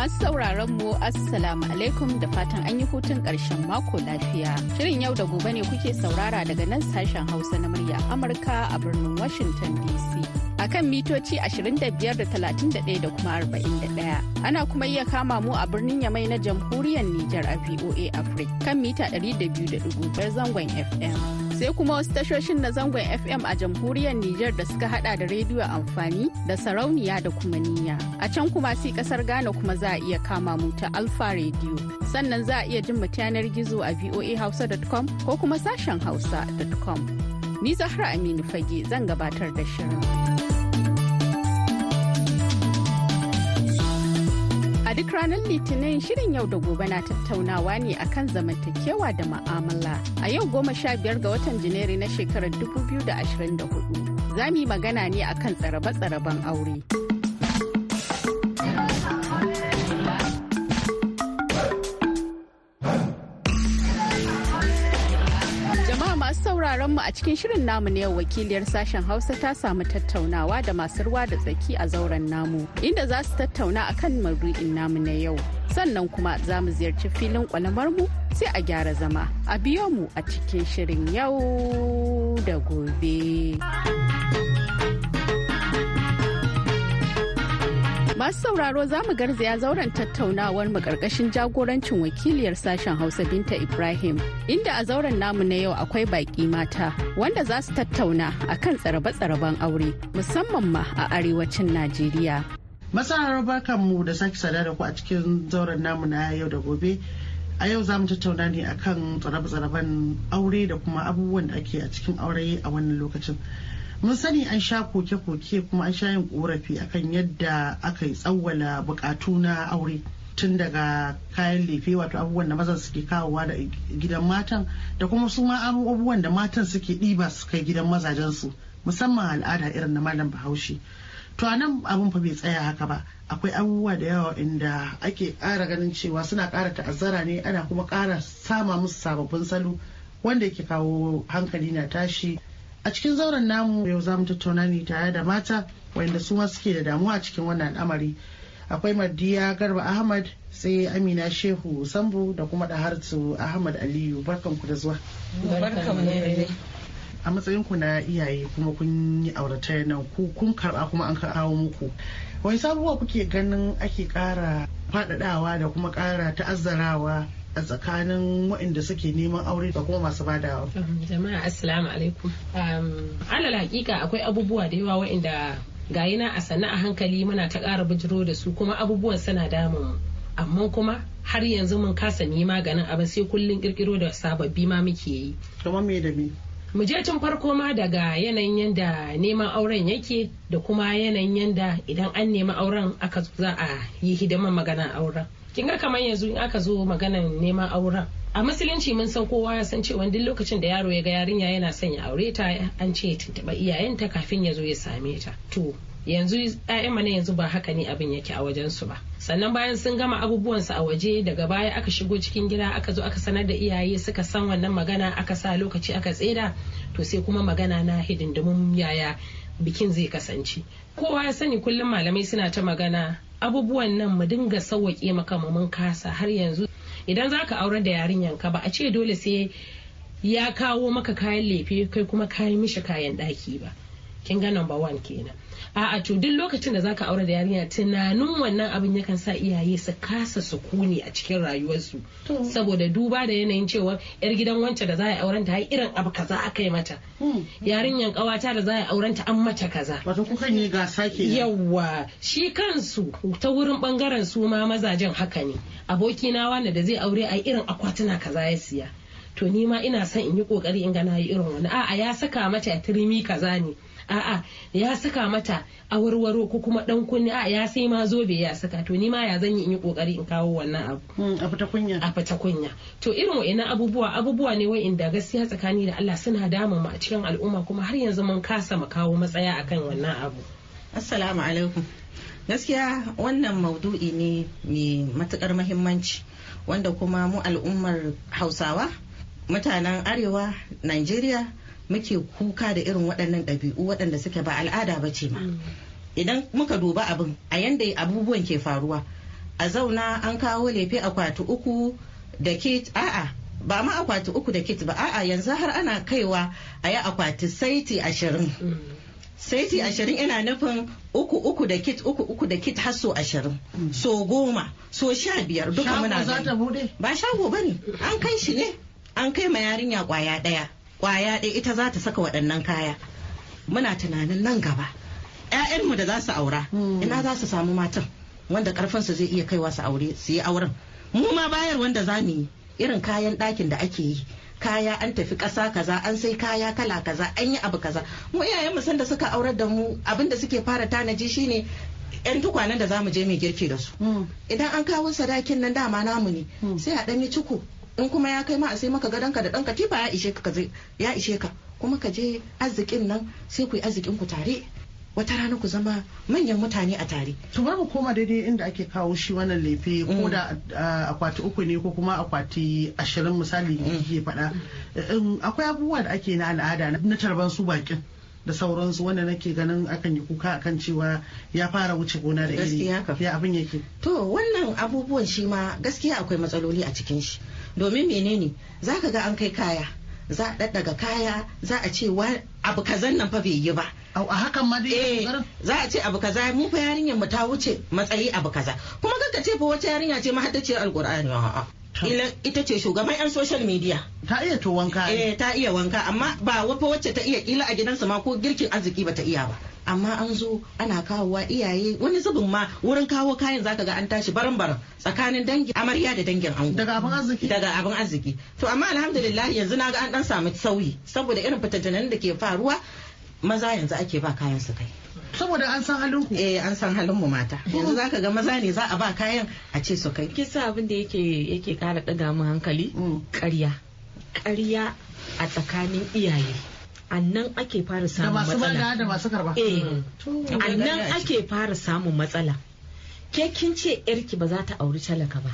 Masu sauraron mu Assalamu alaikum da fatan an yi hutun ƙarshen mako lafiya. Shirin yau da gobe ne kuke saurara daga nan sashen Hausa na murya Amurka a birnin Washington DC. A kan mitoci 25 da 31 da kuma 41. Ana kuma iya kama mu a birnin Yamai na jamhuriyar Nijar a VOA Africa kan mita 200.5 zangon FM. Sai kuma wasu tashoshin na zangon FM a jamhuriyar Nijar da suka hada da rediyo amfani da sarauniya da kuma niyya. A can kuma si ƙasar Ghana kuma za a iya kama mu ta Alfa Radio. Sannan za a iya jin mu yanar gizo a voahausa.com ko kuma sashen hausa.com. Ni Zahra Aminu Fage zan gabatar da shirin. Duk ranar Litinin shirin yau da gobe na tattaunawa ne akan zamantakewa da ma'amala. A yau goma sha biyar ga watan Janairu na shekarar 2024. Za mu yi magana ne akan tsarabe-tsaraben aure. Sauraron mu a cikin shirin namu na yau wakiliyar sashen Hausa ta samu tattaunawa da masu ruwa da tsaki a zauren namu inda za su tattauna akan maudu'in namu na yau. Sannan kuma za mu ziyarci filin kwalamar mu sai a gyara zama a biyo mu a cikin shirin yau da gobe. Masu sauraro za mu garzaya zauren tattaunawar mu ƙarƙashin jagorancin wakiliyar sashen Hausa Binta Ibrahim inda a zauren namu na yau akwai baki mata wanda za su tattauna akan tsarabe-tsaraben aure musamman ma a arewacin Najeriya. Masarar barkanmu da sake sada da ku a cikin zauren namu na yau da gobe. A yau za mu tattauna ne akan tsarabe-tsaraben aure da kuma abubuwan da ake a cikin aure a wannan lokacin. Mun sani an sha koke-koke kuma an sha yin korafi akan yadda aka yi tsawwala bukatu na aure. tun daga kayan lefe wato abubuwan da mazan suke kawowa da gidan matan da kuma su ma abubuwan da matan suke ɗiba su kai gidan mazajensu musamman al'ada irin na malam bahaushe to a nan abun fa bai tsaya haka ba akwai abubuwa da yawa inda ake ƙara ganin cewa suna ƙara ta'azzara ne ana kuma ƙara sama musu sababbin salo wanda yake kawo hankali na tashi a cikin zauren namu yau za mu tattauna ne tare da mata wanda su ma suke da damuwa a cikin wannan al'amari. Akwai madiya garba ahmad sai amina shehu sambo da kuma dahartu ahmad aliyu. Barkanku da zuwa. A matsayin ku na iyaye kuma kun yi auratayya nan ku kun karɓa kuma an kawo muku. Wani sabuwa kuke ganin ake kara faɗaɗawa da kuma kara ta'azzarawa a tsakanin waɗanda suke neman aure da kuma masu badawa. jama'a assalamu alaikum alal hakika akwai abubuwa da yawa waɗanda gayi na a sannu a hankali muna ta ƙara bijiro da su kuma abubuwan suna damun amma kuma har yanzu mun kasa ni maganin abin sai kullum kirkiro da sababbi ma muke yi Kamar me da me? mu je tun farko ma daga yanayin yanda neman auren yake da kuma yanayin yanda idan an nemi auren aka za a yi hidiman maganan auren kin ga kamar yanzu in aka zo maganan neman auren a musulunci mun san kowa ya san cewa duk lokacin da yaro ya ga yarinya yana son ya aure ta an ce ya tuntuɓa iyayenta kafin ya zo ya same ta. To yanzu ƴaƴan mana yanzu ba haka ne abin yake a wajen su ba. Sannan bayan sun gama abubuwan su a waje daga baya aka shigo cikin gida aka zo aka sanar da iyaye suka san wannan magana aka sa lokaci aka tseda to sai kuma magana na hidindimun yaya bikin zai kasance. Kowa ya sani kullum malamai suna ta magana abubuwan nan mu dinga sauwaƙe maka mu mun kasa har yanzu. Idan za ka aurar da yarinyanka ba a ce dole sai ya kawo maka kayan lefe kai kuma kayan mishi kayan ɗaki ba. Kin ga number one kenan. A'a to duk lokacin da zaka aure da yarinya tunanin wannan abin yakan sa iyaye su kasa sukuni a cikin rayuwarsu. Saboda duba da yanayin cewa yar gidan wance da za a auren ta irin abu kaza aka yi mata. Yarinyan ƙawata da za a auren ta an mata kaza. Wato kukan yi gasa ke yawwa shi kansu ta wurin ɓangaren su ma mazajen haka ne. Abokina wanda da zai aure a irin akwatuna kaza ya siya. To ni ma ina son in yi ƙoƙari in ga na yi irin wani a'a ya saka mata turmi kaza ne. A'a ya saka mata awarwaro ko kuma dan kunni a ya sai ma zobe ya saka. To ni ma ya zan yi in yi ƙoƙari in kawo wannan abu. Mm, a fita kunya. A fata kunya. To irin wa'annan abubuwa abubuwa ne wa'inda gaskiya tsakani da Allah suna damun mu a cikin al'umma kuma har yanzu mun kasa mu kawo matsaya akan wannan abu. Assalamu alaikum. Gaskiya wannan maudu'i ne mai matuƙar mahimmanci wanda kuma mu al'ummar Hausawa, mutanen Arewa, Najeriya muke kuka da irin waɗannan ɗabi'u waɗanda suke ba al'ada ba ce ma. Idan muka duba abin a yanda abubuwan ke faruwa, a zauna an kawo lefe akwati uku da kit a'a ba ma akwati uku da kit ba a'a yanzu har ana kaiwa a yi akwati saiti ashirin. saiti ashirin ina nufin uku uku da kit uku uku da kit har so ashirin so goma so sha biyar duka muna ba shago ba ne an kai shi ne an kai ma yarinya ƙwaya ɗaya ƙwaya ɗaya ita za ta saka waɗannan kaya muna tunanin nan gaba ƴaƴanmu da za su aura Hmm. ina za su samu matan wanda ƙarfinsu zai iya kaiwa su aure su yi auren mu ma bayar wanda za mu yi irin kayan ɗakin da ake yi kaya an tafi ƙasa kaza an sai kaya kala kaza an yi abu kaza mu iyayen mu sanda suka aurar da mu abin da suke fara tanaji shine yan tukwanen da za mu je mai girki da su Mm. idan an kawo sadakin nan dama namu ne Hmm. sai a ɗanyi ciko in kuma ya kai ma a sai maka gadonka da ɗan katifa ya ishe ka ya ishe ka. Kuma ka je arzikin nan sai ku yi arzikin ku tare. Wata rana ku zama manyan mutane a tare. To bari mu koma daidai inda ake kawo shi wannan lefe ko da ah, akwati uku ne ko kuma akwati ashirin misali ke faɗa. Um, akwai abubuwa da ake na al'ada na tarban su bakin da sauransu wanda nake ganin akan yi kuka akan cewa ya fara wuce gona da iri. Ya abin yake? To wannan abubuwan shi ma gaskiya akwai matsaloli a cikin shi. Domin menene za ka ga an kai kaya, za a ɗaɗɗaga kaya, za a ce wa abu kazan nan fa bai yi ba. A hakan ma dai Eh, za a ce abu kaza mu fa yarinyar mu ta wuce matsayi abu kaza. Kuma kanka ce fa wata yarinya ce mahaddaciyar alkur'ani a'a. Ita ce shugaban yan social media. ta iya to wanka Eh ta iya wanka amma ba wafa wacce ta iya kila a gidansa ma ko girkin arziki ba ta iya ba. Amma an zo ana kawowa iyaye wani zubin ma wurin kawo kayan zaka ga an tashi baran baran tsakanin dangin amarya da dangin ango. daga abin arziki? Daga abin arziki. To amma alhamdulillah yanzu na ga an dan samu sauyi saboda irin fitattunan da ke faruwa maza yanzu ake ba kayan su kai. Saboda an san halin ku? Eh an san halin mu mata. Yanzu zaka ga maza ne za a ba kayan a ce su kai. Kisa abin da yake yake kara ɗaga mu hankali? Mm. ƙarya. Ƙarya a tsakanin iyaye. Annan ake fara samun matsala. da masu karɓa eh To, annan ake. fara samun matsala. Ke kin ce yarki ba za ta auri talaka ba?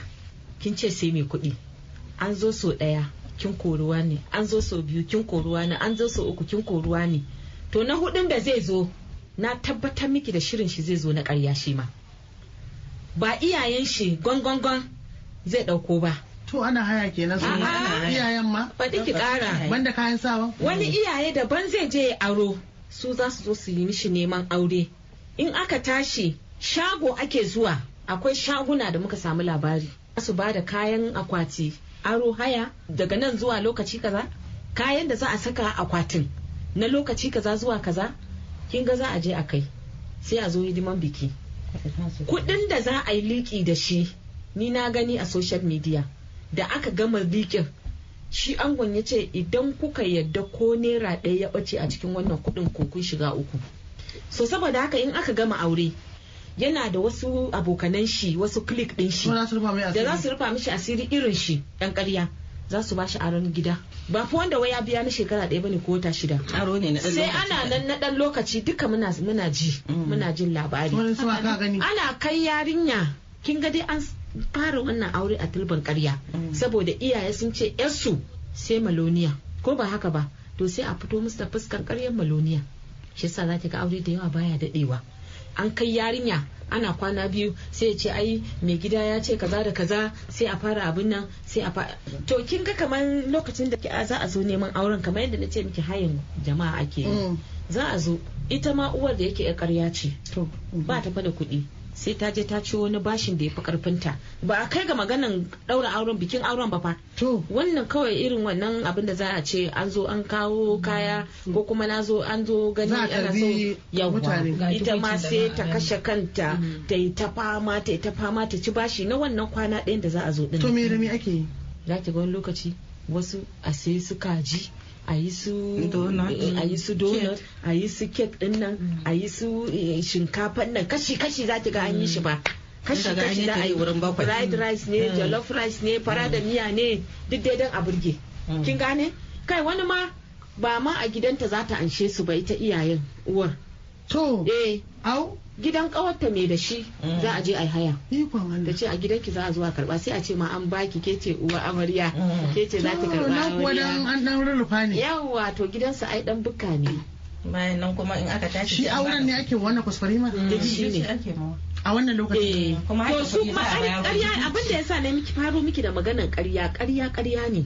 Kin ce sai mai kuɗi. An zo so ɗaya kin koruwa ne. An zo so biyu kin koruwa ne. An zo so uku kin koruwa ne. To na hudun da zai zo na tabbatar miki da shirin shi zai zo na ƙarya shi ma. Ba iyayen shi gwangwangwan zai ɗauko ba. To ana haya kenan su iyayen ma? Faɗi ki ƙara banda kayan sawa? Wani iyaye daban zai je ya aro. Su za su zo su yi mishi neman aure. In aka tashi shago ake zuwa. Akwai shaguna da muka samu labari. Su ba da kayan akwati aro haya daga nan zuwa lokaci kaza. Kayan da za a saka akwatin. Na lokaci kaza zuwa kaza kin ga za a je a kai. Sai a zo hidiman biki. Kudin da za a yi liki da shi ni na gani a social media. Da aka gama likin shi angon ya ce idan kuka yadda ko naira ɗaya ya ɓace a cikin wannan kuɗin ko kun shiga uku. So saboda haka in aka gama aure yana da wasu abokanan shi wasu click ɗin shi da asiri. za su rufa mishi asiri irin shi ɗan ƙarya. Za su bashi aron gida. Ba fa wanda wai ya biya na shekara ɗaya ba ne ko wata shida. Aro ne na ɗan sai ana nan na ɗan lokaci duka muna muna ji muna jin labari. Ana kai yarinya kin ga dai an fara wannan aure a tulban karya saboda iyaye sun ce yarsu sai maloniya. Ko ba haka ba? To sai a fito musu da fuskar karyar maloniya. Shi yasa zaki ga aure da yawa baya dadewa an kai yarinya ana kwana biyu sai ya ce ai mai gida ya ce kaza da kaza sai a fara abin nan sai a fara to kin ga kamar lokacin da za a zo neman auren kamar yadda na ce miki hayin jama'a ake yi. Mm. za a zo ita ma uwar da yake yar karya ce to ba ta da kuɗi. Sai ta je ta ci wani bashin da ya fi karfinta ba a kai ga maganan ɗaura auren bikin auren ba fa. To. Wannan kawai irin wannan abin da za a ce an zo an kawo kaya ko kuma na zo an zo gani ana so yawwa ita ma sai ta kashe kanta ta yi ta fama ta yi ta fama ta ci bashi na wannan kwana ɗayan da za a zo ɗin. To me da me ake yi? Za ki ga wani lokaci wasu a sai su kaji. A yi su Donut. eh, a yi su donut a yi su cake ɗin nan a yi su eh, shinkafan nan. Kashi kashi za ki ga an yi shi ba. Kashi an kashi za a yi wurin bakwai. fried rice ne jollof rice ne fara da miya ne duk dai don a burge. Mm. kin gane? Kai wani ma ba ma a gidanta za ta anshe su ba ita iyayen uwar. To eh. au gidan kawarta mai da shi Mm. za a je a yi haya da ce a gidanki za a zuwa karɓa sai a ce ma an baki ke ce uwa amarya. Mm. ke ce za ki To, karɓa amarya. an dan rurrufa ne. Yawwa to gidansa ai dan bukka ne. Bayan nan kuma in aka tashi shi auren ne ake wannan kuskure ma? Mm. shi ne. a wannan lokacin. Eh Kuma to haka su kuɗi kuma za a bayar ƙarya wajen abin da yasa na miki faro miki da maganan ƙarya ƙarya ƙarya ne.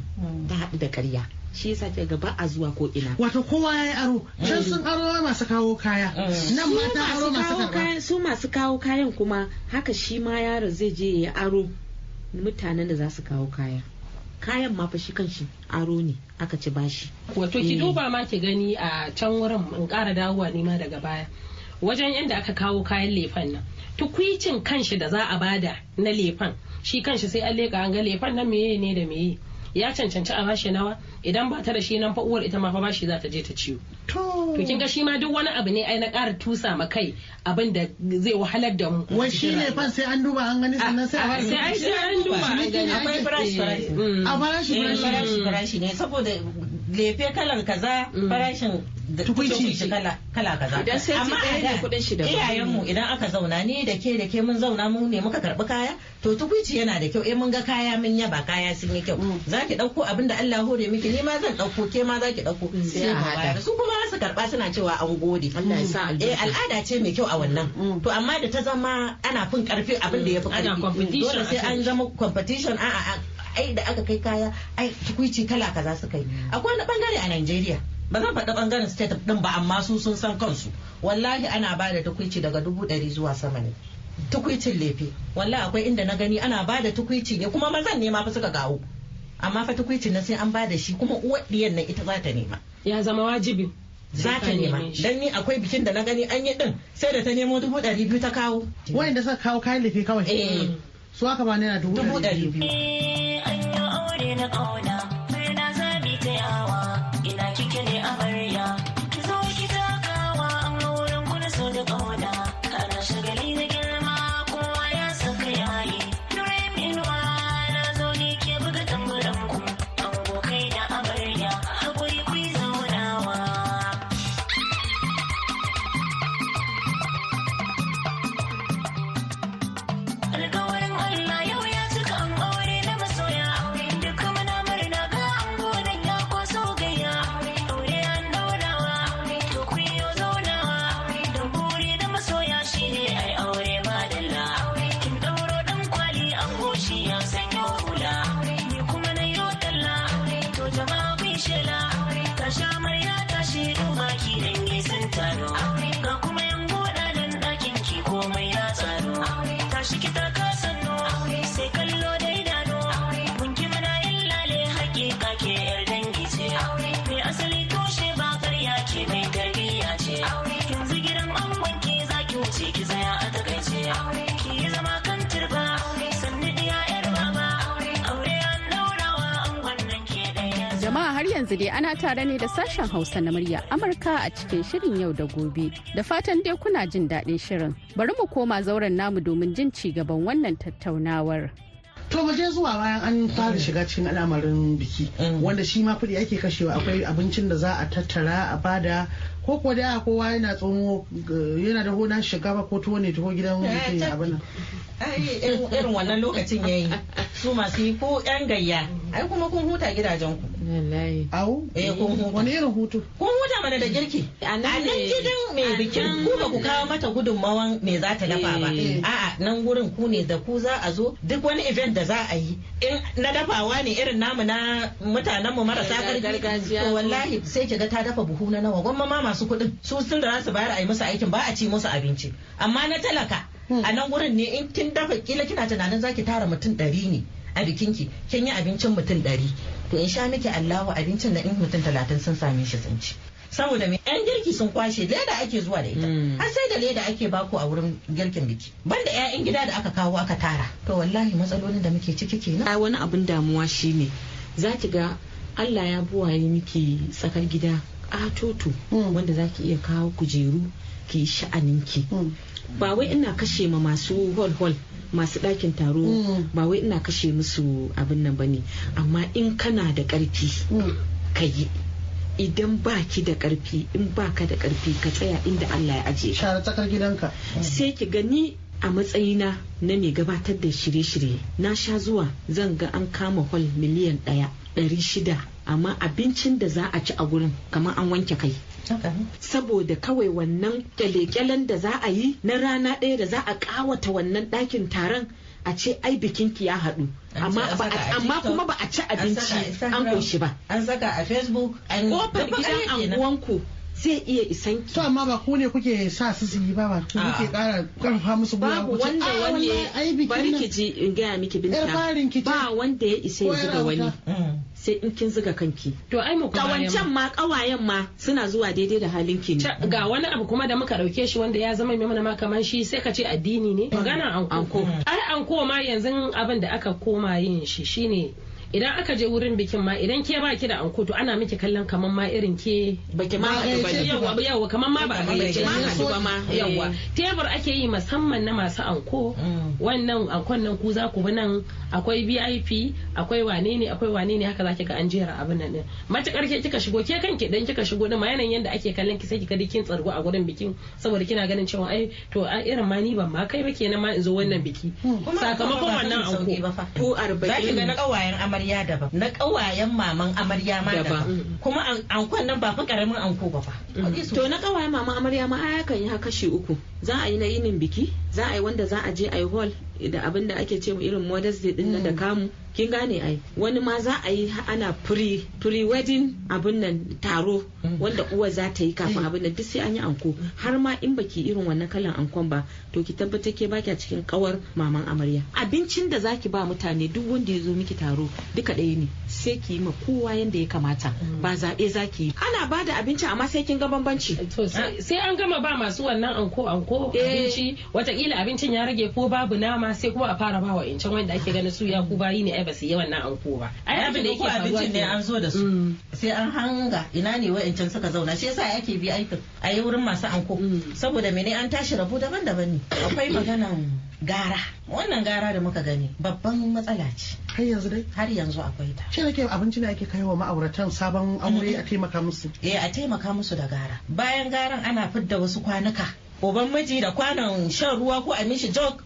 Ta haɗu da ƙarya. Shi yasa ke gaba a zuwa ko ina. Wato kowa ya yi aro. Can sun aro masu kawo kaya. Mm. nan su mata aro masu kawo kayan su masu kawo kayan kuma haka shi ma yaro zai je ya aro. Mutanen da za su kawo kaya. Kayan ma fa shi kanshi aro ne aka ci bashi wato ki Eh. duba ma ki gani a can wurin in ƙara dawowa ne ma daga baya. Wajen yadda aka kawo kayan lefan nan. Tukwicin kanshi da za a ba da na lefan shi kanshi sai an leƙa an ga lefan nan meye ne da meye. Ya cancanci a bashi nawa? Idan ba ta da shi nan fa uwar ita ma fa bashi za ta je ta ciwo to. Kin ga shi ma duk wani abu ne ai na ƙara tusa ma kai abin da zai wahalar da mu. Wai shi ne fan sai an duba an gani sannan sai a A- ba da sai ai sai an duba. An gani akwai farashi. farashi. Mm. a Eh, farashi farashi ne. Saboda lefe kalar kaza farashin da Tukuici. tukuici kala kala kaza. Idan sai amma a ne da iyayenmu idan aka zauna ni da ke da ke mun zauna mu ne muka karɓi kaya to tukuici yana da kyau. Eh mun ga kaya mun yaba kaya sun yi kyau. Zaki ɗauko abin da Allah hore miki ni ma zan ɗauko ke ma zaki ɗauko sai a mu haɗa. bayar su kuma su karɓa suna cewa an gode. Allah ya sa eh al'ada ce mai kyau a wannan. To amma da ta zama ana fin ƙarfi abin da ya fi ƙarfi dole sai an zama competition. A a ai da aka kai kaya ai tukuici kala kaza suka yi. Akwai wani ɓangare a Najeriya ba zan faɗi ɓangaren state din ba amma su sun san kansu. Wallahi ana ba da tukuici daga dubu ɗari zuwa sama ne. Tukuicin lefe. Wallahi akwai inda na gani ana ba da tukuici ne kuma mazan ne ma fa suka gawo. Amma fa tukuicin nan sai an ba da shi kuma uwar diyan nan ita za ta nema. Ya zama wajibi. Za ta nema. dan ni akwai bikin da na gani an yi din sai da ta nemo dubu ɗari biyu ta kawo. Wayanda suka kawo kayan lefe kawai. Eh. Su aka ba naira dubu ɗari biyu. Yanzu dai ana tare ne da sashen Hausa na murya Amurka a cikin shirin yau da gobe. Da fatan dai kuna jin daɗin shirin. Bari mu koma zauren namu domin jin ci gaban wannan tattaunawar. to mu je zuwa bayan an fara shiga cikin al'amarin biki Mm. wanda shi ma kuɗi ake kashewa akwai abincin da za a tattara a ba da ko ko da kowa yana tsomo eh, yana da hona shiga ko tuwo ne tuwo gidan biki abin nan irin wannan lokacin yayi su masu yi ko yan gayya ai kuma kun huta gidajen ku wallahi. Au? Eh, kun huta. wani irin hutu? Kun huta mana da girki. A nan gidan mai bikin ku ba ku kawo mata gudunmawan me za ta dafa ba. Eh. a'a nan gurin ku ne da ku za a zo duk wani event da za a yi. In na dafawa ne irin namu na mutanen mu marasa ƙarfi gargajiya. to wallahi sai ki ga ta dafa buhu na nawa. Gwamma ma masu kuɗin su sun da za su bayar a yi musu aikin ba a ci musu abinci. Amma na talaka a nan gurin ne in kin dafa kila kina tunanin zaki tara mutum ɗari ne. A bikinki kin yi abincin mutum ɗari. To in sha miki Allahu abincin da in mutum talatin sun same shi sun ci. Saboda me? Yan girki sun kwashe leda ake zuwa da ita. Mm. har sai da leda ake baku a wurin girkin biki. Banda 'ya'yan gida da aka kawo aka tara. To wallahi matsalolin da muke ciki kenan. Wani abin damuwa shine za ki ga Allah ya buwaye miki tsakar gida ƙatoto Mm. wanda za ki iya kawo kujeru ki sha'aninki. Mm. ba wai ina kashe ma masu hall hall masu ɗakin taro Mm. ba wai ina kashe musu abin nan ba ne amma in kana da ƙarfi Mm. ka yi. Idan ba ki da ƙarfi in ba ka da ƙarfi ka tsaya inda Allah ya ajiye ka. Share tsakar gidanka. Sai ki gani a matsayina na mai gabatar da shirye-shirye na sha zuwa zan ga an kama hall miliyan ɗaya ɗari shida. Amma abincin da za a ci a gurin kamar an wanke kai. Saboda kawai wannan kyale-kyalen da za a yi na rana ɗaya da za a ƙawata wannan ɗakin taron a ce ai bikinki ya haɗu. Amma kuma ba a ci abinci an koshi ba. An saka a Facebook. An ƙofar gidan anguwanku zai iya isan ki. To amma ba ku ne kuke sa su su yi ba ba ku kuke kara karfa musu gwiwa babu ku ce, wanda "Ah, bikin bari ki ji in gaya miki binta. Ba wanda ya isa ya zuga wani. Mm. sai in kin zuga kanki. To ai mu kuma kawancan ma kawayen ma suna zuwa daidai da halin ki ne. Ga wani abu kuma da muka ɗauke shi wanda ya zama mai mana ma kamar shi sai ka ce addini ne? Magana anko. Anko. ai anko ma yanzu abin da aka koma yin shi shine idan aka je wurin bikin ma idan ke baki da anko to ana miki kallon kamar ma irin ke baki ma yawa yawa kamar ma ba a Ba gayyace ma ma. yawa tebur ake yi musamman na masu anko. Mm. wannan ankon nan ku za ku bi nan akwai vip akwai wane ne akwai wane ne haka zaki ga an jera abin nan din matuƙar ke kika shigo ke kanki dan kika shigo din ma yanayin yadda ake kallon ki sai kika kin tsargo a gurin bikin saboda kina ganin cewa ai to a irin ma ni ban ma kai ba kenan ma in zo wannan biki. Kuma sakamakon wannan anko. ba fa. ko Za ki ga na arba'in. ƙawayen amarya daban, na ƙawayen maman amarya ma Daban. daban. Kuma an- ankon nan ba fa ƙaramin anko ba fa. to na kawaye mama amarya ma ai kan yi haka kashi uku za a yi na yinin biki za a yi wanda za a je a yi hall da abin da ake ce irin modest day ɗin nan da kamu. Kin gane ai? Wani ma za a yi ana pre pre wedding abin nan taro wanda uwa za ta yi kafin abin nan duk sai an yi anko. Har ma in baki irin wannan kalan ankon ba to ki tabbatar ke baki a cikin kawar maman amarya. Abincin da zaki ba mutane duk wanda ya zo miki taro duka ɗaya ne. Sai ki yi ma kowa yanda ya kamata. Ba zaɓe zaki yi. Ana ba da abinci amma sai kin ga bambanci. Sai an gama ba masu wannan anko anko. Eh. abinci wataƙila abincin ya rage ko babu nama sai kuma a fara ba wa incan wanda ake ganin su ya ku bayi ne ai ba su yi wannan anko ba. Ai abin da yake ko faruwa abincin ne an zo da su. Mm. sai an hanga ina ne wa'ancan suka zauna. Shi yasa ake bi aikin a yi wurin masu anko. Mm. saboda mene an tashi rabu daban-daban ne. Akwai maganan gara. Wannan gara da muka gani babban matsala ce. Har yanzu dai? Har yanzu akwai ta. Shi nake abinci ne ake kai wa ma'auratan sabon aure a taimaka musu? Eh a taimaka musu da gara. Bayan garan ana fidda wasu kwanuka. Uban miji da kwanon shan ruwa ko a mishi jog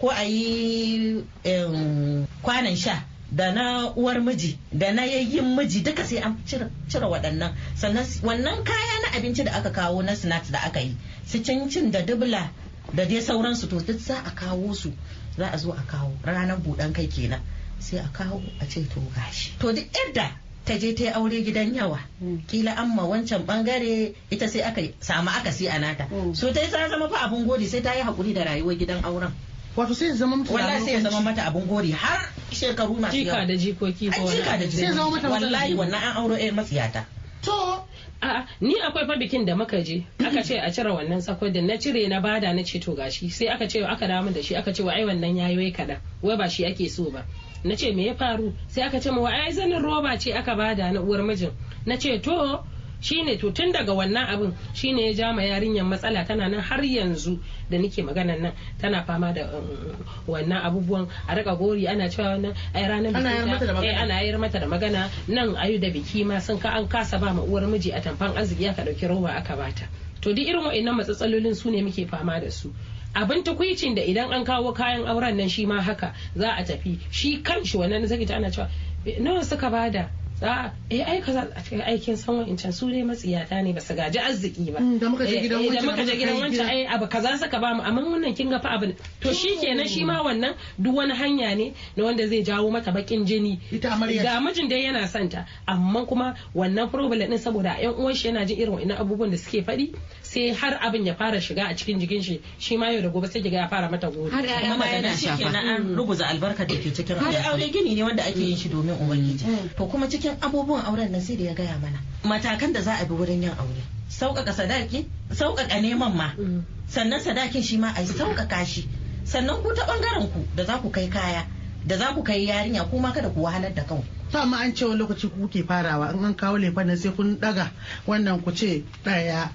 ko a yi em, kwanon sha da na uwar miji da na yayyin miji duka sai an cire waɗannan. Sannan wannan kaya na abinci da aka kawo na snacks da aka yi su cincin da dubla da dai sauransu to duk za a kawo su. Za a zo a kawo ranar buɗan kai kenan. Sai a kawo a ce to gashi. To duk yadda ta je ta yi aure gidan yawa. Kila amma wancan ɓangare ita sai aka samu akasi a nata. Mm. so ta yi ta zama fa abun gori sai ta yi haƙuri da rayuwar gidan auren. Wato sai ya zama mutu wallahi sai ya zama mata abun gori har shekaru masu jika yawa. da jikoki ko wani jika da abu. Sai zama mata wallahi wannan an auro ɗaya matsiyata. To A'a, ni akwai fa bikin da muka je. Aka ce a cire wannan tsakon da na cire na ba da na ce to gashi. Sai aka ce aka damu da shi. Aka ce wa ai wannan yayi wai kaɗan. Wai ba shi ake so ba. Na ce me ya faru? Sai aka ce wa ai zanin roba ce aka ba da na uwar mijin. Na ce to shine to tun daga wannan abin shine ya ja ma yarinyar matsala tana nan har yanzu da nake maganan nan tana fama da um, wannan abubuwan. A riƙa gori ana cewa wannan ai ranar Ana yar mata da bikin ta- eh, ana mata da magana. Nan ayu da biki ma sun ka an kasa ba ma uwar miji a tamfan arziki aka ɗauki roba aka bata. To duk irin wa'annan matsatsalolin su ne muke fama da su. Abin tukwicin da idan an kawo kayan auren nan shi ma haka za a tafi. Shi kan shi wannan zaki ta ana cewa "Eh, nawa suka ba da a eh ai kaza a cikin aikin san wa'incan su dai matsiyata ne ba su gaji arziki ba. Mm, da muka je Eh, gidan eh, da wancan, muka je muka gidan kai wancan gida. ai abu kaza suka ba mu amma wannan kin ga fa abin to shi kenan shi ma wannan duk wani hanya ne na wanda zai jawo mata bakin jini. Ga mijin dai yana son ta amma kuma wannan problem din saboda yan uwan shi yana jin irin wannan abubuwan da suke faɗi sai har abin ya fara shiga a cikin jikin shi shi ma yau da gobe sai kiga ya fara mata gori. Har kuma ma yana shafa. an ruguza albarkar da ke cikin aure aure gini ne wanda ake yin shi domin ubangiji. To kuma cikin abubuwan auren nan sai da ya gaya mana. Matakan da za a bi wurin yin aure. Sauƙaƙa sadaki sauƙaƙa neman ma. Mm. sannan sadakin shi ma a yi sauƙaƙa shi. Sannan ku ta ɓangaren ku da za ku kai kaya da za ku kai yarinya kuma kada ku wahalar da kanku. To amma an ce wani lokaci ku kuke farawa in an kawo lefen nan sai kun daga wannan ku ce ɗaya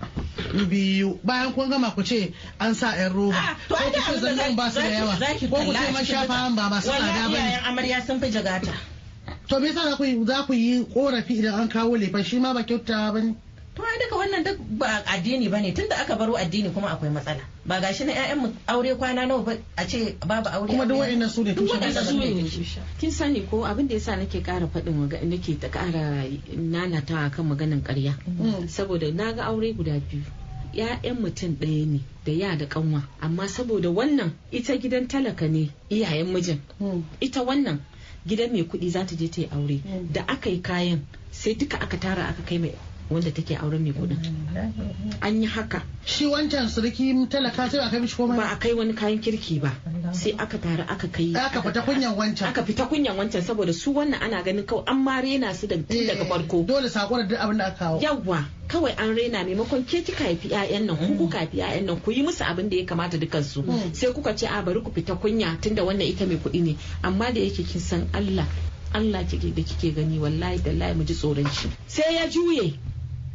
biyu. Bayan kun gama ku ce an sa yan roba. Ah, to ko ku ce zannan ba su da yawa. ko ku ce a man cikin shafa ba masu tsada ba ne. amarya sun fi jagata. To me yasa za ku yi za ku yi korafi idan an kawo lefen shi ma ba kyautawa ba ne. To ai duka wannan duk ba addini ba ne tunda aka baro addini kuma akwai matsala. Ba gashi na ƴaƴan mu aure kwana nawa ba a ce babu aure kuma duk wa'annan su ne tushen su ne kin sani ko abin da yasa nake kara faɗin nake ta kara nanata kan maganin ƙarya? Mm. saboda na ga aure guda biyu. Ya'yan mutum ɗaya ne da ya da kanwa amma saboda wannan ita gidan talaka ne iyayen mijin. Mm. ita wannan gidan mai kuɗi za ta je ta yi aure Mm. da aka yi kayan sai duka aka tara aka kai mai wanda take auren mai kuɗin. An yi haka. Shi wancan suriki talaka sai aka mishi komai ba a kai wani kayan kirki ba. Sai aka tara aka kai aka fita kunyan wancan. Aka fita kunyan wancan saboda su wannan ana ganin kawai an ma rena su da tun daga Eh, farko. dole saƙon duk abin da aka kawo. Yawwa kawai an rena maimakon ke kika haifi 'ya'yan nan ku kuka haifi 'ya'yan nan ku yi musu abin da ya kamata dukan su Mm. sai kuka ce a bari ku fita kunya tunda wannan ita mai kuɗi ne. Amma da yake kin san Allah Allah kike da kike gani wallahi da mu ji tsoron shi. Sai ya juye.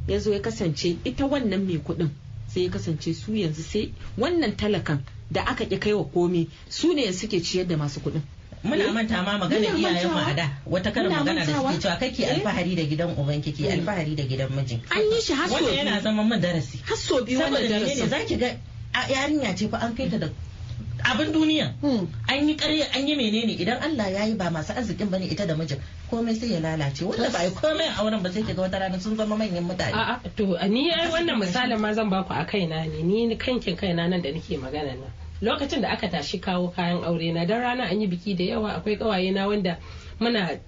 Ya zo ya kasance ita wannan mai kuɗin sai ya kasance su yanzu sai wannan talakan da aka ƙi kai wa komi su ne suke ciyar da masu kuɗin muna manta ma magana iyayen mu mantawa. a da wata karin magana da suke cewa kake Eh? alfahari da gidan uban kike Mm. alfahari da gidan mijin an yi shi har sau wannan yana zama min darasi har sau biyu saboda wannan menene darasin zaki ga yarinya ce fa an kai ta da abin duniya. Hmm. an yi ƙarya an yi menene? Idan Allah ya yi ba masu arzikin ba ne ita da mijin komai sai ya lalace. Wanda ba yi komai a auren ba sai kiga wata rana sun zama manyan mutane. A'a to ni ai wannan misalin ma zan baku a kaina ne. Ni kankin kaina nan da nake magana nan. Lokacin da aka tashi kawo kayan aure na dan rana an yi biki da yawa akwai kawaye na wanda muna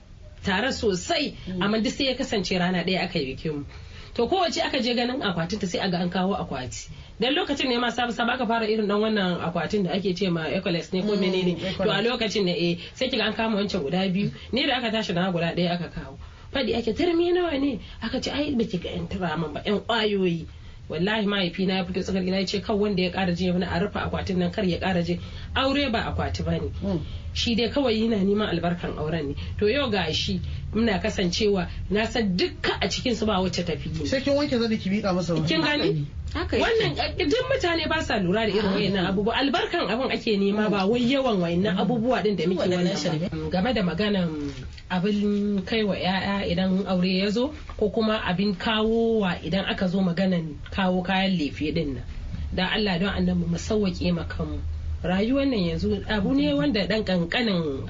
tare sosai. Amma duk sai ya kasance rana ɗaya aka yi bikin mu. To kowace aka je ganin akwatin ta sai aga an kawo akwati. Dan lokacin ne ma sabu sabu aka fara irin dan wannan akwatin da ake ce ma ecolex ne ko Mm, menene? To a lokacin ne eh sai kiga an kama wancan guda biyu. Ni da aka tashi na guda ɗaya aka kawo. Faɗi ake tarmi nawa ne? Aka ce ai baki ga yan ba yan ƙwayoyi. Wallahi mahaifina ya fito tsakar gida ya ce kan wanda ya ƙara je wani a rufe akwatin nan kar ya ƙara je aure ba akwati ba ne. Hmm. shi dai kawai yana neman albarkan auren ne. To yau ga shi muna kasancewa na san dukka a cikin su ba wacce tafi yi sai kin wanke zani ki miƙa masa wani. Kin gani? Wannan duk mutane ba sa lura da irin wayannan abubuwa. Albarkan abin ake nema ba wai yawan wayannan abubuwa din da muke wannan game da maganan abin kai wa yaya idan aure ya zo ko kuma abin kawo wa idan aka zo maganan kawo kayan lefe ɗin nan. Da Allah don annabi mu sauwaƙe kanmu. Rayuwar nan yanzu abu ne wanda dan kankanin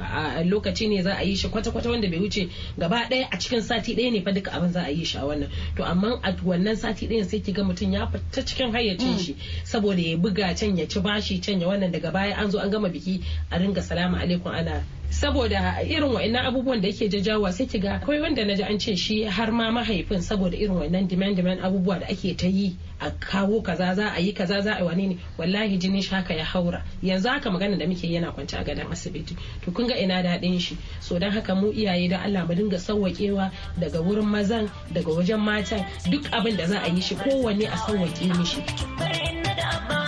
lokaci ne za a yi shi kwata-kwata wanda bai wuce gaba ɗaya a cikin sati ɗaya ne fa duka abin za a yi shi a wannan. To amma a wannan sati ɗayan sai ki ga mutum ya fita cikin hayyacin shi saboda ya buga can ya ci bashi can ya wannan. Daga baya an zo an gama biki a ringa salamu alaikum ana saboda irin wa'annan abubuwan da yake jajawa sai ki ga akwai wanda na ji an ce shi har ma mahaifin saboda irin wa'annan demand demand abubuwa da ake ta yi a kawo kaza za a yi kaza za a yi wani ne. Wallahi jinin shi haka ya haura. Yanzu haka magana da muke yana kwance a gadon asibiti. To kun ga ina daɗin shi. So don haka mu iyaye da Allah mu dinga sauwaƙewa daga wurin mazan daga wajen matan duk abin da za a yi shi kowanne a sauwaƙe mishi.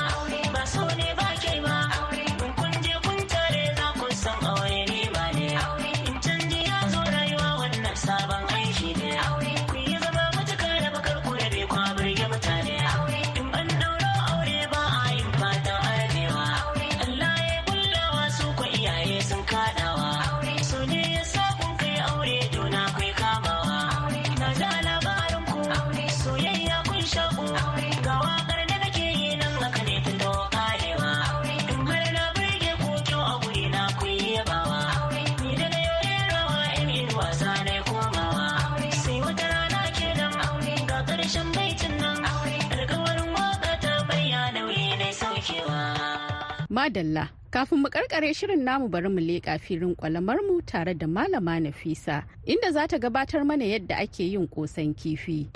Madalla, kafin mu karkare shirin namu bari mu leƙa filin kwalamar mu tare da malama Nafisa, inda za ta gabatar mana yadda ake yin kosan kifi.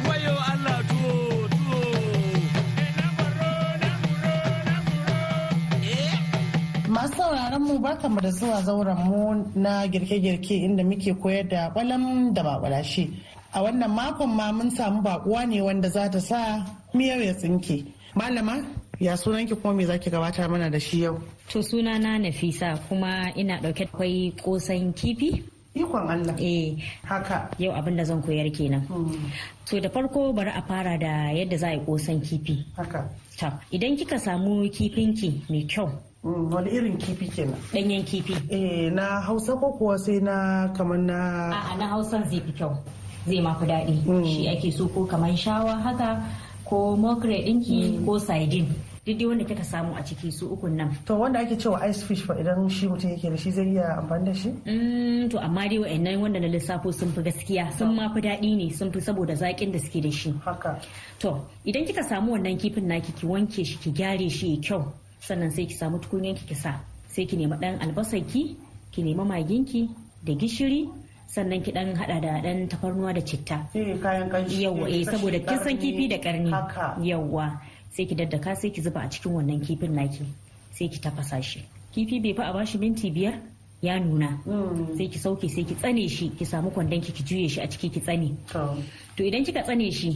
Masu sauraron mu barkamu da zuwa zauren mu na girke-girke inda muke koyar da kwalam da bakwalashe. A wannan makon ma mun samu bakuwa ne wanda za ta sa miyau ya tsinke. Malama, ya sunanki kuma me zaki gabatar mana da shi yau? To suna na Nafisa kuma ina ɗauke da kwai kosan kifi. Ikon Allah. Eh. Haka. Yau abin da zan koyar kenan. Mm, to da farko bari a fara da yadda za a yi kosan kifi. Haka. To idan kika samu kifinki mai kyau. Mm, wani irin kifi kenan? Ɗanyen kifi. Eh na hausa ko kuwa sai na kamar na a'a na hausan zai fi kyau. Zai ma fi daɗi. Mm. shi ake so ko kamar shawa haka ko mokre ɗinki ko sardine. Duk wanda kika samu a ciki su ukun nan. To wanda ake cewa ice fish fa idan shi mutum yake da shi zai iya amfani da shi? Mm, to amma dai wa'annan wanda na lissafo sun fi gaskiya sun ma fi daɗi ne sun fi saboda zaƙin da suke da shi. Haka. To idan kika samu wannan kifin naki ki wanke shi ki gyare shi ya kyau sannan sai ki samu tukunyan ki sa sai ki nemi ɗan albasar ki ki nemi maginki da gishiri sannan ki ɗan haɗa da ɗan tafarnuwa da citta. Eh yawwa eh saboda kin san kifi da karni yawwa sai ki daddaka sai ki zuba a cikin wannan kifin naki sai ki tafasa shi. Kifi bai fa a bashi minti biyar ya nuna. Mm, sai ki sauke sai ki tsane shi ki samu kwandon ki ki juye shi a ciki ki tsane. To. To idan kika tsane shi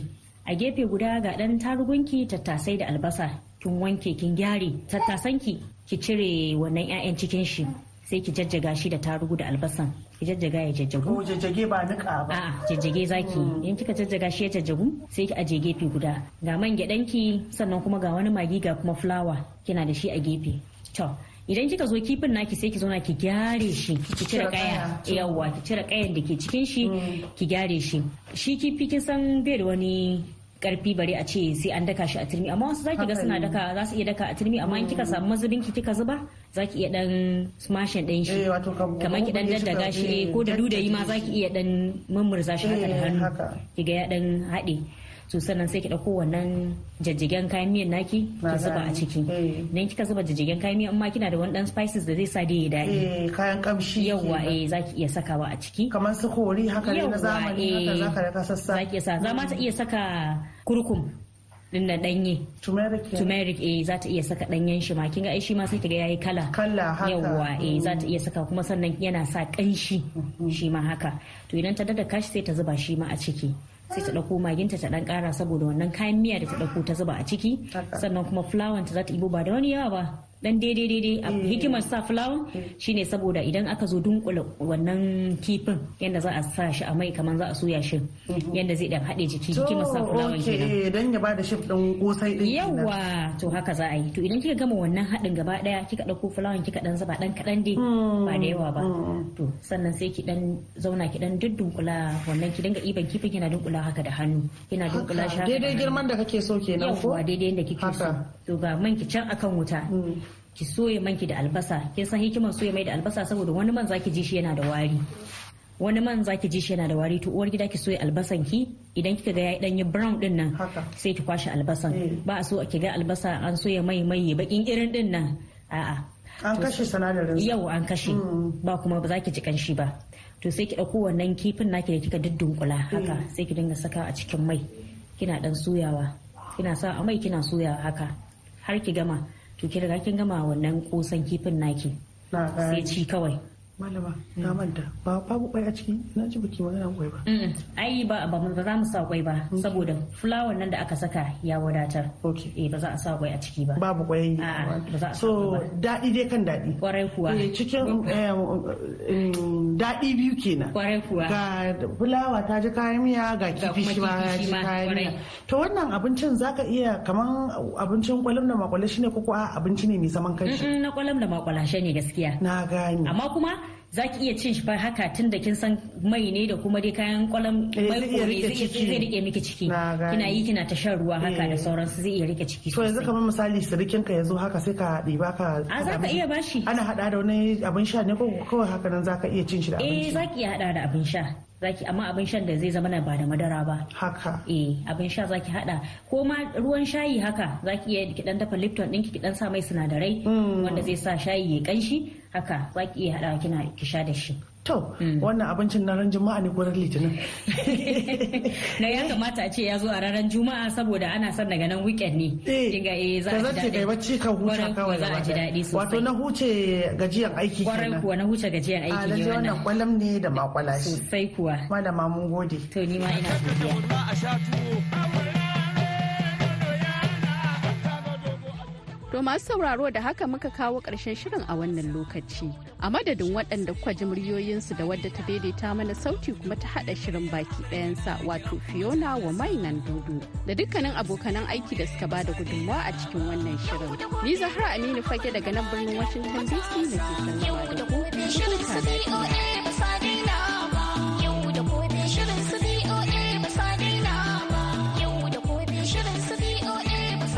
a gefe guda ga dan tarugunki tattasai da albasa kin wanke kin gyare. Tattasanki ki cire wannan 'ya'yan cikin shi. Sai ki jajjaga shi da tarugu da albasan. Ki jajjaga ya jajjagu. Ko jajjage ba nika ba. A'a jajjage zaki. In kika jajjaga shi ya jajjagu sai ki aje gefe guda. Ga man gyaɗanki sannan kuma ga wani magi ga kuma fulawa. Kina da shi a gefe. To idan kika zo kifin naki sai ki zauna ki gyare shi. Ki cire kaya kaya. yawwa ki cire kayan da ke cikin shi ki gyare shi. Shi kifi kin san bai da wani ƙarfi bare a ce sai an daka shi a turmi. Amma wasu zaki ga suna daka za su iya daka a turmi amma in kika samu mazubin ki kika zuba zaki iya dan smashin din shi. Eh kamar ki dan daddaga shi ko da dudayi ma zaki iya dan mummurza shi haka da Eh, hannu. ki ga ya dan haɗe. To sannan sai ki ɗauko wannan jajjigen kayan miyan naki Na ki zuba a ciki. Eh. idan kika zuba jajjigen kayan miyan amma kina da wani dan spices da zai sa dai ya daɗi. Eh kayan kamshi kenan. eh zaki iya sakawa a ciki. Kamar su kori haka ne na zamani haka eh. zaka raka sassa. zaki iya sa. Za ma ta iya saka kurkum din na ɗanye. Turmeric eh za ta iya saka ɗanyen shi ma. Kin ga ai shi ma sai kiga yayi kala. Kala haka. Yawwa eh za ta iya saka kuma sannan yana sa ƙanshi shi ma haka. To idan ta dada kashi sai ta zuba shi ma a ciki. Sai ta ɗauko maginta ta ɗan ƙara saboda wannan kayan miya da ta ɗauko ta zuba a ciki. Sannan kuma fulawan ta za ta ibo ba da wani yawa ba. Dan daidai daidai a hikimar sa fulawan shine saboda idan aka zo dunkula wannan kifin yadda za a sa shi a mai kamar za a soya shi yadda zai dan haɗe jiki hikimar sa fulawan kenan. dan ya ba da shif din kosai din. Yawwa to haka za a yi. To idan kika gama wannan haɗin gaba ɗaya kika ɗauko fulawan kika ɗan zuba ɗan kaɗan dai ba da yawa ba. To sannan sai ki ɗan zauna ki ɗan duddunkula wannan ki dinga ɗiban kifin kina dunkula haka da hannu. Kina dunkula shi daidai girman da kake so kenan ko? yawwa daidai yadda kike so. To ga man ki can akan wuta. Ki soya man ki da albasa. Kin san hikimar soya mai da albasa saboda wani man zaki ji shi yana da wari. Wani man zaki ji shi yana da wari. To uwar gida ki soya albasan ki. Idan kika ga yayi danyi brown ɗin nan sai ki kwashe albasan. Mm. ba a so ki ga albasa an soya mai mai bakin irin ɗin nan. A'a. An kashe sinadarin sa. yau an kashe. Ba kuma ba za ki ji kanshi ba. To sai ki ɗauko wannan kifin naki da kika duddunkula haka sai ki dinga saka a cikin mai. Kina dan soyawa. Kina sa a mai kina soyawa haka. Har ki gama. To ki riga kin gama wannan kosan kifin naki. Na sai ci kawai. Malama na manta. Ba babu kwai a ciki. Na ji baki magana kwai ba. Ai ba ba ba za mu sa kwai ba. Saboda fulawar nan da aka saka ya wadatar. Okay eh ba za a sa kwai a ciki ba. Babu kwai. So daɗi dai kan daɗi. Kwarai kuwa. Eh, cikin eh, mm, daɗi biyu kenan. Kwarai kuwa. Ga fulawa ta ji kayan miya ga kifi shi ma ya ji kayan miya. to wannan abincin zaka iya kaman abincin kwalam da makwale shine ko ko abinci ne mai zaman kanshi? Na kwalam da makwalashe ne gaskiya. Na gani amma kuma za ki iya cin shi fa haka tun da kin san mai ne da kuma dai kayan kwalam Eh, mai zai iya ne riƙe zai riƙe miki ciki. Kina yi kina ta shan ruwa haka Eh. da sauransu zai iya riƙe ciki to yanzu kamar misali sirikin ka ya zo haka sai ka ɗiba ka a za ka iya bashi ana hada da wani abin sha ne ko kawai haka nan zaka iya cin shi da eh abinci za ki iya hada da abin sha. Zaki amma abin shan da zai zama na ba da madara ba. Haka. Eh abin sha zaki hada ko ma ruwan shayi haka zaki iya ki dan dafa lipton ɗinki ki dan sa mai sinadarai wanda zai sa shayi ya kanshi haka zaki iya hada kina ki sha da shi. To wannan abincin na ran juma'a ne ko ran litinin? Na ya kamata a ce ya zo a ranar juma'a saboda ana son daga nan weekend ne. Kinga eh za a ji kai daɗi. bacci ka huta Kwarai kawai za a ji daɗi sosai. wato na huce gajiyan aiki ƙwarai kenan. kuwa na huce gajiyan a aiki ne lalle wannan wannan. kwalam ne da makwalashi sosai kuwa. Malama mun gode. To ni ma ina godiya. To masu sauraro da haka muka kawo ƙarshen shirin a wannan lokaci. A madadin waɗanda kwa ji muryoyinsu da wadda ta daidaita mana sauti kuma ta haɗa shirin baki ɗayansa wato Fiona wa mainan dudu da dukkanin abokanan aiki da suka ba da gudunmawa a cikin wannan shirin. Ni Zahra Aminu Fage daga nan birnin Washington DC da ke da ku.